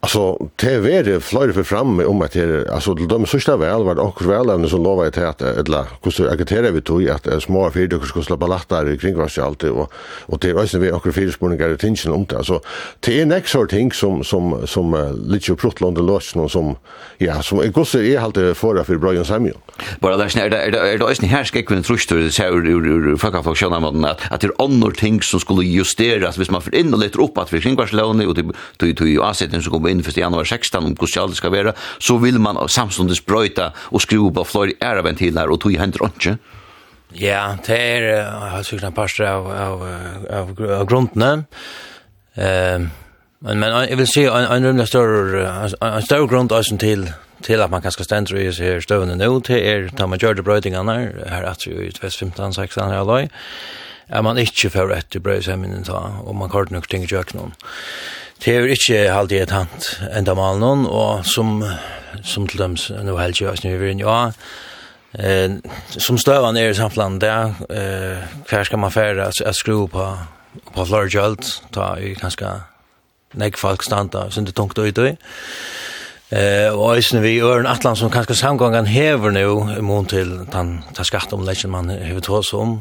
Alltså det är det flyr för fram om att det alltså till de sista väl var också väl även så lovar jag att eller hur så agiterar vi tog att små fyrdökar skulle släppa lattar kring vars allt och och det är vi också fyrspårningar i tension om det alltså det är next sort thing som som som lite protland och låts någon som ja som är gosse är halt förra för Brian Samuel. Bara där snär där det är inte här ska med trustor det så ur fucka folk känner man att att det är andra ting som skulle justeras hvis man för in och lite upp att vi kring vars lån och det det ju asset retningslinjer som kommer inn 1. januar 16 om hvordan det skal være, så vil man samståndes brøyta og skru på flere æraventiler og tog henter ikke. Ja, det er helt sikkert en parster av, av, av, av grunnene. Uh, men, men jeg vil si en, en rymlig større, en større grunn til til at man kan skal stendre i seg støvende nå, til er da man gjør det brøytingene her, her at jo i 2015-16 her løy, er man ikke for etter brøyseminen ta, og man kan nok ting gjør noen. Det er ikke alltid et hant enda mal noen, og som, som til dem, nå helst jo, som vi ja, eh, som støvan er i samfunnet, det eh, hver skal man fære at, at skru på, på flore ta i ganske nek folk standa, som det tungt ut i. Eh och eisini vi gör en atlant som kanskje samgången hever nu mun til han ta skatt om legend man hur tås som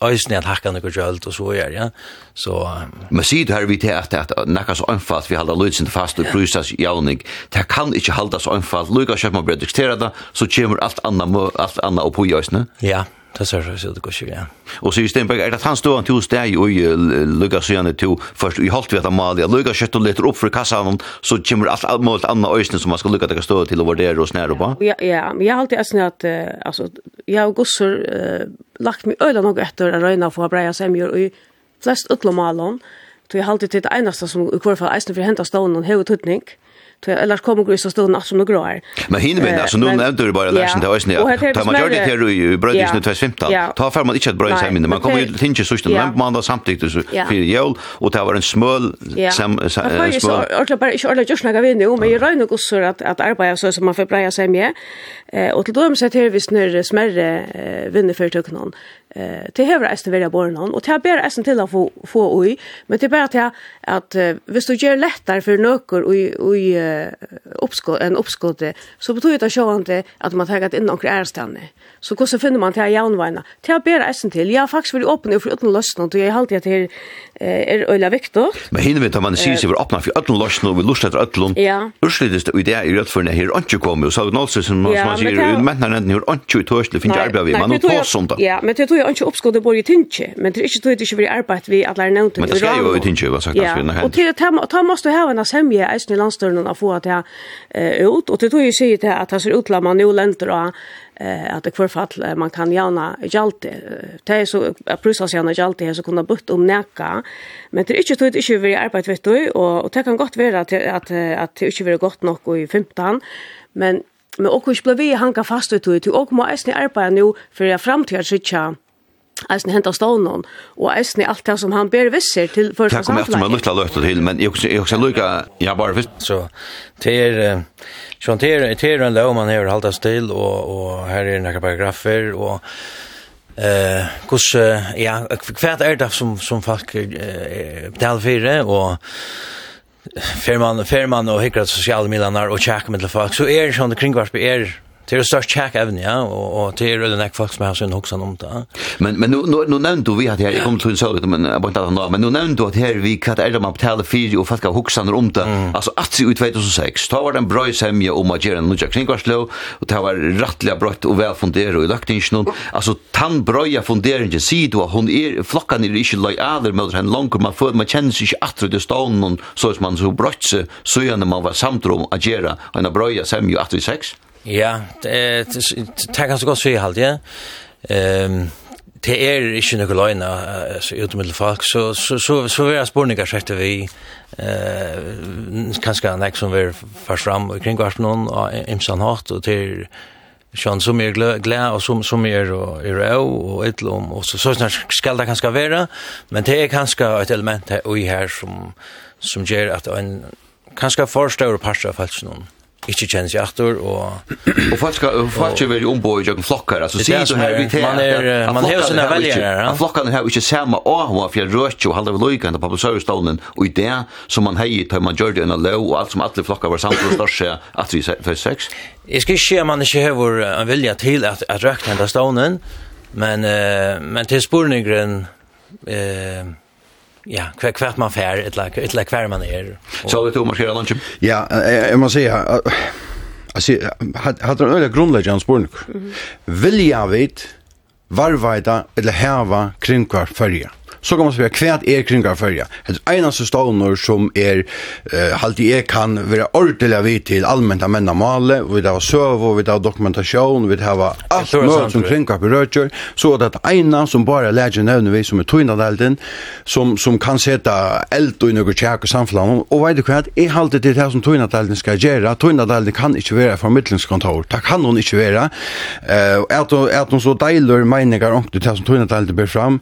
Eisini att hacka något gjølt och så er ja. Så man sit her vi til at nakkas einfalt vi halda lutsen fast och prusas jaunig Ta kan inte halda så einfalt. Lukas kjøpma man diktera det så kommer alt anna alt anna og på eisini. Ja. Det ser så det går ja. Och så i Stenberg är det han står till hos dig och lugga så gärna till först i halt vet mal, ja, lugga kött och letar upp för kassan så kommer allt möjligt annat ösnen som man ska lugga det stå till och värdera och snära på. Ja, ja, men jag har alltid äsnat att alltså jag och gossor lagt mig öla något efter att röna för breja semjor i flest utlomalon. Så jag har alltid till det enaste som i kvar fall eisen för hämta stånden och huvudtutning. Mm Eller kommer grus och stund som några år. Men hinner vi alltså nu nämnde du bara läsen till oss ni. ta man gör det här i brödis nu 2015. Ta fram man inte ett bröd sen man kommer ju tänka så just men man samtidigt så för jul. Och det var en smöl som smöl. Jag tror bara inte alla just några vinner men jag rör något så att att arbeta så som man får bra sig med. Eh och till dem så här vi när smärre vinner för någon eh det har resten vill jag bara någon och det ber resten till att få få oj men det bara till att visst du gör lättare för nökor och i uppskott en uppskott så betyder det sjåande att man tagit in några ärstanne så hur så finner man till jaunvina till ber resten till jag faktiskt vill öppna för utan lösten och jag har alltid till är ölla viktor men hinner vi ta man sig sig öppna för utan lösten och vi lustar att ötlon ja. urslidest och det är ju rätt för när här inte kommer så något som man säger men när den hur inte törsle finns arbete man tar sånt ja men det tror er ikke oppskått bor i Tynkje, men det er ikke tog det ikke blir arbeidt vi alle er nevnt. Men det skal jo i Tynkje, hva sagt, ja. Og til ta måste ha en semje i landstörnen att få det uh, ut, og til tog jeg sier til at det ser ut la man jo lenter og at det kvarfall man kan gärna gjalti. Det er så, att prusas jævna gjalti så kunne butt om neka, men det er ikke tog det ikke vi arbeidt, vet du, og det kan godt være at det ikke blir godt nok i 15, men Men och hur skulle vi hanka fast ut ut och må äsna arbeta nu för jag framtida skicka Eisen henta stånden, og eisen i alt det som han ber visser til første samfunnet. Det kommer jeg til å til, men jeg også lykke, jeg bare visst. Så det er, så det er, det er en lov man har halvt til, og, og her er noen paragrafer, og eh kus ja kvært er det som som folk eh betaler for og Ferman Ferman og hikrat sosiale milanar og check med folk så er sånn kringvarp er Det är störst check även ja och och det är det näck folk som har sin huxan om det. Men men nu nu nu nämnde du vi hade här kom till så men jag bara inte men nu nämnde du att här vi kat äldre man betala för och folk huxan om det. Alltså att i 2006 då var den bra semja om att göra några kringvarslå och det var rättliga brott och väl funderat och lagt in någon alltså tan broja funderingen se du hon är flockan är inte lojal med den långa man får man känner sig att det står någon så som man så brott så så när man var samtrum att göra en broja semja 86. Ja, det er så godt sier halt, ja. Ehm det er ikke noe løgn altså ut folk så så så så er spurningar sett vi eh kanskje nek som vi far fram kring kvart noen og imsan hatt og til Sjön som är glad och som som är och är och ett lom och så så snart skall det kanske vara men det är kanske ett element här och i här som som ger att en kanske förstår passa fallet någon ikke kjenner seg etter, og... og folk skal folk skal være ombå i jøkken flokker, altså sier du her vidt her, man er, man har jo sånne velgere, ja. At flokkene her ikke samme av for jeg rødt jo halde vi løyken på servicestånden, og i det som man heier til man gjør det en lov, og alt som alle flokker var samt og største at vi for sex. Jeg skal ikke si at man ikke har en vilja til at, at røkken hentet stånden, men, uh, men til spurningren... Uh, ja, kvar hvert man fär ett lag ett lag kvar man är. Så det du marscherar lunch. Ja, jag måste säga Alltså hade en öliga grundläggande spårning. jag vet, varvaita eller häva kringkvar färja. Mm så kan man spørre hva er kringar förja. Det er einaste stavnor som er eh, halde jeg kan vara ordentliga vi till allmänna männa male, vi det var och vi har dokumentation. vi det allt alt som kring av berøtjør, så att det eina som bara lägger nevner vi som är tøyna delten, som, som kan sätta eld i något tjekk och samflam, Och vad du det är halt til det som tøyna delten ska göra. tøyna delten kan inte vara formidlingskontor, det kan hon inte vara. eh, at, att hun så deiler meningar om det som tøyna delten ber fram,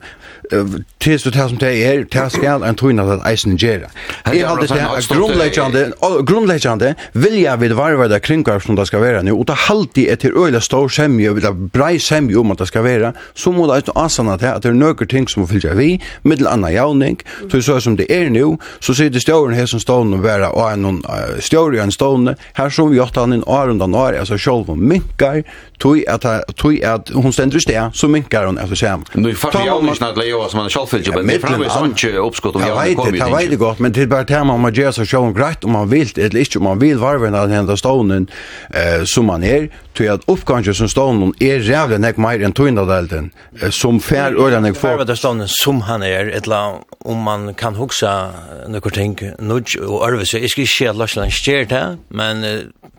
til så det som det er, det skal en tøyna at eisen gera. Jeg har det grunnleggjande, grunnleggjande vilja vid varva det kringkvar som det skal vera nu, og ta halti er til øyla stor semje, eller brei semje om at det skal vera. så må det asana til at det er nøkker ting som må fylja vi, middel anna javning, så så som det er nu, så sier det stjåren her som stående vera og en stjåren en stående, her som vi gjort han inn arundan år, altså sjolv og minkar, Tui at, tui at hon stendur stær, så minkar hon altså sjam. Nu, fast vi javning snart, vad som man själv vill jobba med fram med sånt uppskott om jag kommer. Jag vet det gott men det bara tema om man gör så show grejt om man vill eller inte om man vill varva den här stonen eh som man är till att uppgången som stonen är jävla näck mer än tunna delten som fär öra näck för vad stonen som han är ett la om man kan huxa några ting nudge och örva så är det inte helt lätt att stärt men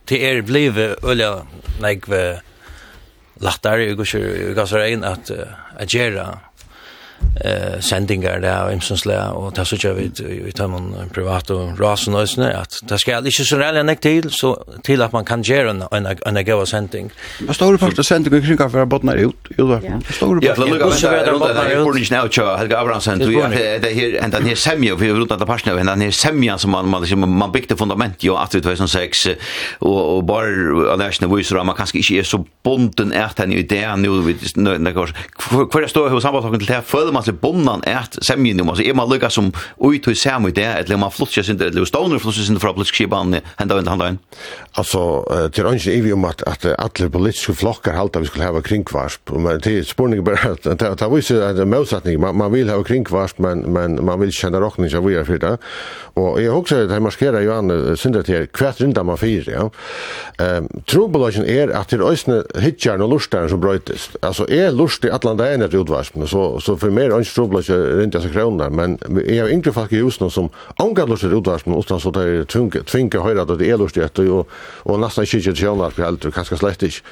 det är blivit öliga näck lättare jag går så jag går så in att agera eh sendingar där och imsonsle och ta så kör vi i tömmen privat och rasen att det ska inte så rally nek till så till att man kan göra en en en go sending. Vad står det för sending kring kaffe för bottnar ut? Jo då. Vad står det? Ja, lucka så där runt borde inte nu köra Helga Abrahamsen du det här ända ner semja för runt att passa ända ner semja som man man man byggde fundament ju att 2006 och och bara national så man kanske inte är så bonden är den idén nu vid när går. kvar står hos samarbetsdagen till det føler man seg bonnan et semjen om, altså er man lukka som ui tog samu i det, eller man flutja sin, det, eller stoner flutja sin fra politisk skipan henda henda henda Altså, til ønske er vi om at, at alle politiske flokkar halda vi skulle hava kringkvarsp, men til spurning bare, det er viser at det er motsetning, man, man vil hava kringvarsp, men, men man vil kjenne rockning som vi er fyrir, og jeg husker at jeg markerer jo an, synder til hvert rinda man fyrir, ja. Um, Trobolagen er at til øysene hitjar og lustaren som brøytist, altså er lust i allan dagen etter utvarsp, så, så for mer ans strobla ikke rundt disse kroner, men jeg har yngre folk i husene som angaller seg utvarsmen, utan så det er tvinga høyre at det er lust etter, og, og nesten ikke ikke tjener på eldre, kanskje slett ikke.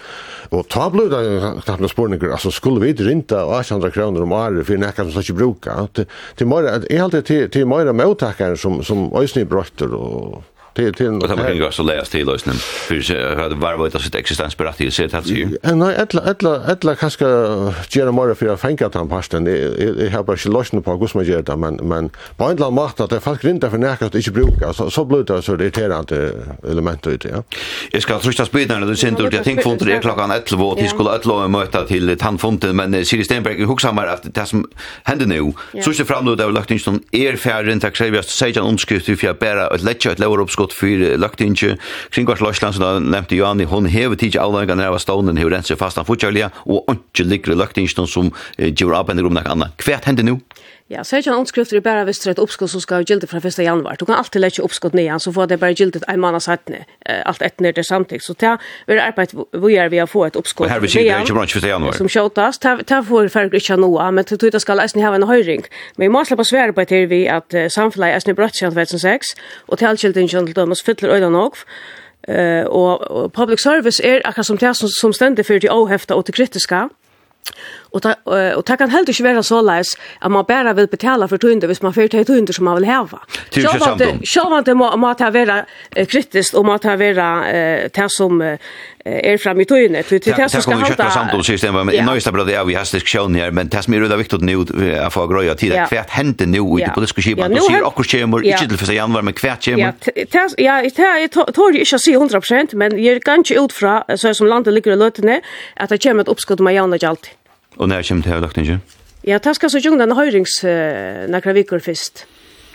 Og ta blod det knapt noen spurninger, altså skulle vi rinta 800 kroner om året for nekka som ikke bruka, til, til mer, jeg halte til, til mer møttakkaren som, som øysnig brøtter og Det till och Det kan ju också läs till lösnen. För hade var vad det sitt existensberättigelse sett att ju. Nej, ett ett ett alla kanske gärna mer för att fänka att pasten. Jag har bara lösnen på hur man gör det men men på en land macht att det fast grint för när att inte bruka så så blir det så det är inte element ut ja. Jag ska trycka spela när du synd ut jag tänkte font det klockan 11 och det skulle att möta till tandfonten men Siri Stenberg huxar mer att det som händer nu så ser det fram nu där lagt in som erfärden tack så vi har sagt en omskrift för att bära ett lätt ett lower utskott för lagt in ju kring vart Larsland så nämnde Johan i hon hever alla gånger när var stånden hur den så fast han fortsätter och inte ligger lagt in som ger upp en rum något annat. Kvärt händer nu? Ja, så er ikke en åndskrifter er bare hvis det er et oppskott som skal gilde fra 1. januar. Du kan alltid lette oppskott nye, så får det bare gildet en måned sattene, alt etter når til samtidig. Så det er arbeid vi gjør ved å få et oppskott. Og her vil si det er ikke bransje 1. januar. Som skjøtas, det får folk ikke noe, men til tog det skal eisen ha en høyring. Men vi må slippe svære på etter vi at samfunnet er eisen i bransjen 2006, og til allkjelden til dømes fyller øyne nok, Uh, og, public service er akkurat som det som, som stender for de avhefta og til kritiska, Och det, og det kan helt inte vara så läs att man bara vill betala för tunder hvis man får til tunder som man vill ha Selv om det må, må ta vara kritiskt och må ta vara eh ta som er fram i tøyene. Det er det som skal halda... Det kommer samtidig men i nøyeste bra det vi har slik sjøen her, men det mig er viktigt nu att få gröja tid, att kvärt hände nu i det politiske skipet? ser också akkur kjemur, till för sig januar, men kvärt kjemur? Ja, ja jeg tår inte å si 100%, men jag kan inte utfra så som landet ligger i løtene, att det kommer ett uppskott med jauna ikke alltid. Og når kommer det her ikke? Ja, det skal så gjøre den høyrings uh, når vi går først.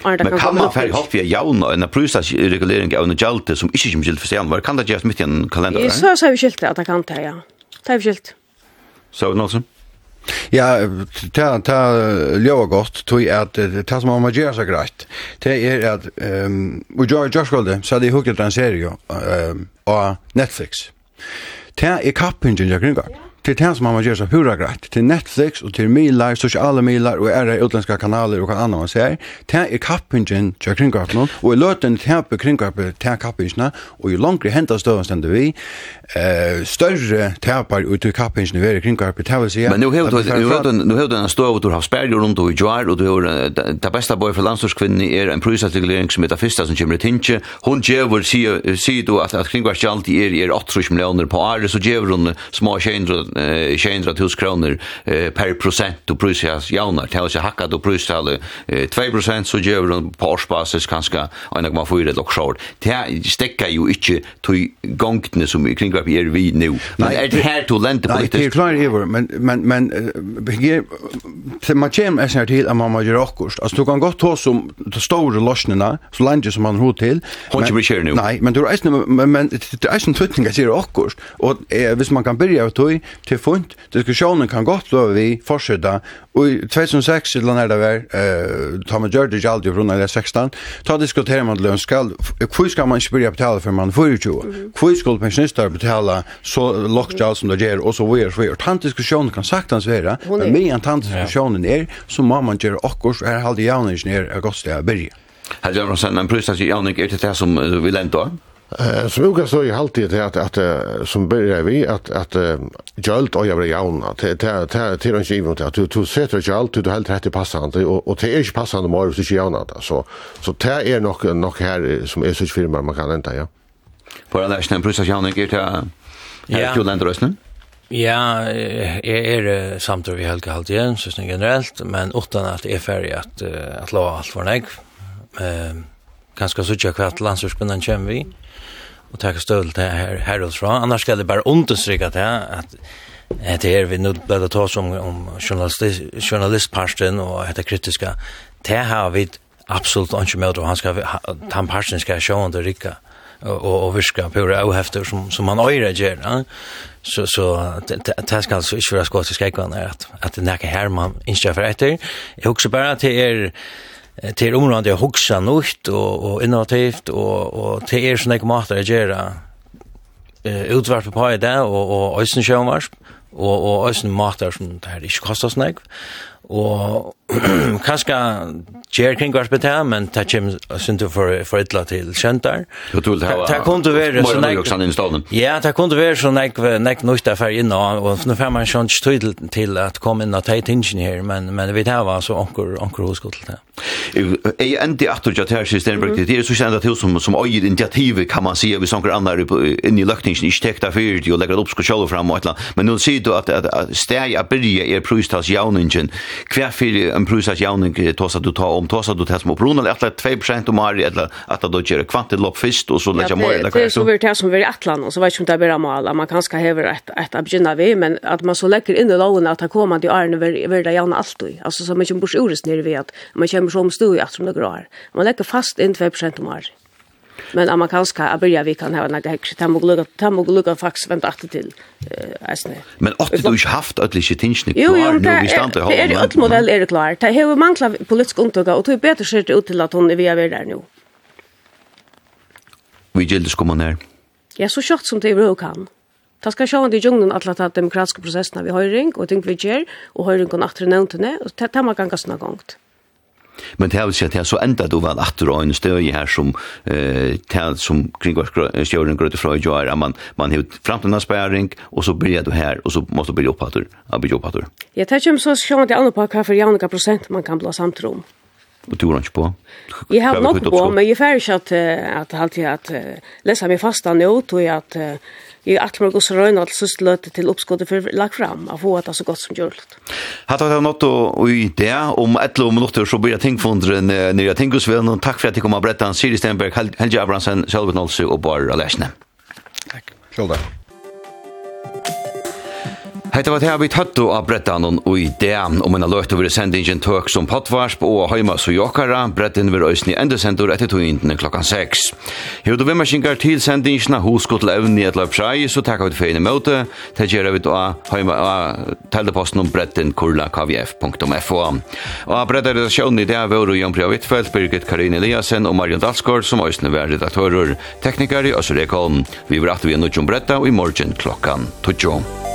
Men kan, kan man færre halvfja jauna enn prisregulering av en gjelte som ikke kommer gilt for seg, var Kan det gjøres midt i en kalender? Ja, så har vi skilt det at det kan det, ja. Det har vi skilt. Så, Nålsen? Ja, ta ta leva gott tog at ta som man gör seg grejt. Det er at ehm och George Joshkolde, skulle så det hookat en serie ehm på Netflix. Ta er kappingen jag gringar til det som man må gjøre seg pura greit, til Netflix og til milar, sosiale milar og ære utländska kanaler og hva annet man ser, det er kappingen til kringkapen, og i løten tepe kringkapen til kappingene, og i langere hentet støven stender vi, eh, større teper ut til kappingene vi er i kringkapen, det vil si... Men nu har du en støv, du har sperger rundt og i jar, og du har det beste bøy for landstårskvinnen er en prisartikulering som heter Fista som kommer i tinge, hun djever, sier du at kringkapen er 8 millioner på året, så djever hun små 200 eh 200.000 kronor eh, per procent och prisas jaunar till sig hackat och pristal eh, 2 procent så gör de på årsbasis kanske en man får ju det också det stäcker ju inte till gångtne som kring vad vi är vi nu men är det här till lente politiskt? Nej det är klart över, men men men här till matchen är så till att man gör också alltså du kan gott ta som de stora lösningarna så länge som man har till hon inte blir nu Nej men du är men det är en tutning att göra också och hvis man kan börja att til funt. Diskussionen kan godt då vi fortsette. och i 2006, eller når det var, eh, ta man gjør det ikke alltid rundt eller 16, ta diskuterer man lön skal, hvor skal man ikke begynne betale for man får ju Hvor skal pensjonister betale så lagt alt som det gjør, og så videre, så videre. Tant diskussionen kan sagtens være, men med en tant diskussionen er, så må man gjøre akkurat, her halde javningenier er godt sted å begynne. Herr Jørgensen, men prøvst at javning er til det som vi lente av? Eh så jag så i halvtid till att att som börjar vi att att gölt och jag blir jauna till till till till en skiva att du du sätter ju allt du helt rätt passande och och det är ju passande mer så jauna så så det är nog nog här som är så firma man kan inte ja. På den nästa snälla plus att jauna gick till Ja. Kul den rösten. Ja, är är samt vi helt halt igen så generellt men utan att är färdigt att att låta allt för nej. Ehm ganska så tjockt landsvägsbunden känner vi och tacka stöd till här här härifrån. Annars ska det bara understryka det att det är vi nu blir det som om journalist journalistparten och det kritiska det har vi absolut inte med och han ska han parten ska show under rika och och viska på det och ohäfter som som man öra ger ja? så så det ska alltså inte vara skott i skäggan att att det näka här man inte för efter jag också bara till er til området å hugsa nytt og, og innovativt, og, og til er sånne måter å gjøre uh, utvarp på i det, og, og øyne sjønvarp, og, og øyne måter som det her ikke kostar sånn Og kanskje gjør kring hva hver her, men det kommer synd til for, for ytla til kjentar. Det kunne du være så nek... Ja, det kunne være så nek, nek nøyta fer inn, og nå får man sånn tydel til at komme inn og ta i tingene her, men, men vi tar altså onker, onker hosko til det. Jeg er endi atur jatt her, sier Stenberg, det er så kjent til som, som øyer initiativet, kan man si, hvis onker andre inn i løkningen, ikke tek deg fyrt, og legger det opp sko fram og et eller annet, men nå sier du at, at, at steg er byrje er prøystas jauningen, hver fyrir en prusasjauning tåsa du ta om, tåsa du ta som oppron, eller atla 2% om ari, eller atla du gjør kvantilopp fyrst, og så letja mål, eller hva er så? Det er det som vi er atlan, og så vet ikke om det er bare mål, at man kanskje hever et, et begynna vi, men at man så lägger inn i loven at det kommer til årene vil det jauna alltid, altså så man kommer bors urest nere vi at man kommer som stu i at som det grar. Man lägger fast inn 2% om ari. Men amerikanska börja vi kan ha en häxer tam och lugga tam och lugga fax vänt att till eh asne. Men att du inte haft ödliche tinschnitt klar nu vi stannar har. Det är ett modell är det klart. Det har mankla politisk untog och det är bättre skett ut till att hon är vi är där nu. Vi gildes komma ner. Ja, så kjørt som det er kan. Ta skal sjå i jungnun alla ta demokratiska processen vi høyring, og ting vi gjør, og høyring kan atre nevntene, og ta man ganga gassna gongt. Men det har sett her, så enda du vel atter og en støy her som, eh, til, som kringvarskjøren grøyde fra i joar, man, man har fremtiden av spæring, og så blir du her, og så måste du bli opphatter, av bli opphatter. Ja, det kommer så sjående an på hva for jaunega prosent man kan bli samtrom. Og du har ikke på? Jeg har nok på, men jeg er ferdig ikke at, at, at, at, at, at, at, at, at, at, at, at, at, i att man går så röna att sist löte till uppskottet för lag fram av få att så gott som gjort. Har tagit något og i det om ett lov minuter så blir jag tänk fundren när jag og takk väl at tack för att ni Siri Stenberg Helge Abrahamsen Selvnolse och bara läsna. Tack. Själv Hetta var det her vi tøttu av brettan og i det, og menna løyt over sendingen tøk som potvarsp og heima så jokkara, brettin vil òsni endesendur etter tøyndene klokkan 6. Hjøydu við maskingar til sendingin husko til evni et løy prai, så takk av et feine møte, det gjerra vi da heima av teldeposten om brettin kurla kvf.fo. Og brettar redaksjonen i det var jo Jan Priya Wittfeldt, Birgit Karin Eliasen og Marion Dalsgaard som òsni var redaktører, teknikari Øsser Ekholm. Vi var at vi er nudjum bretta og i morgen klokkan 12.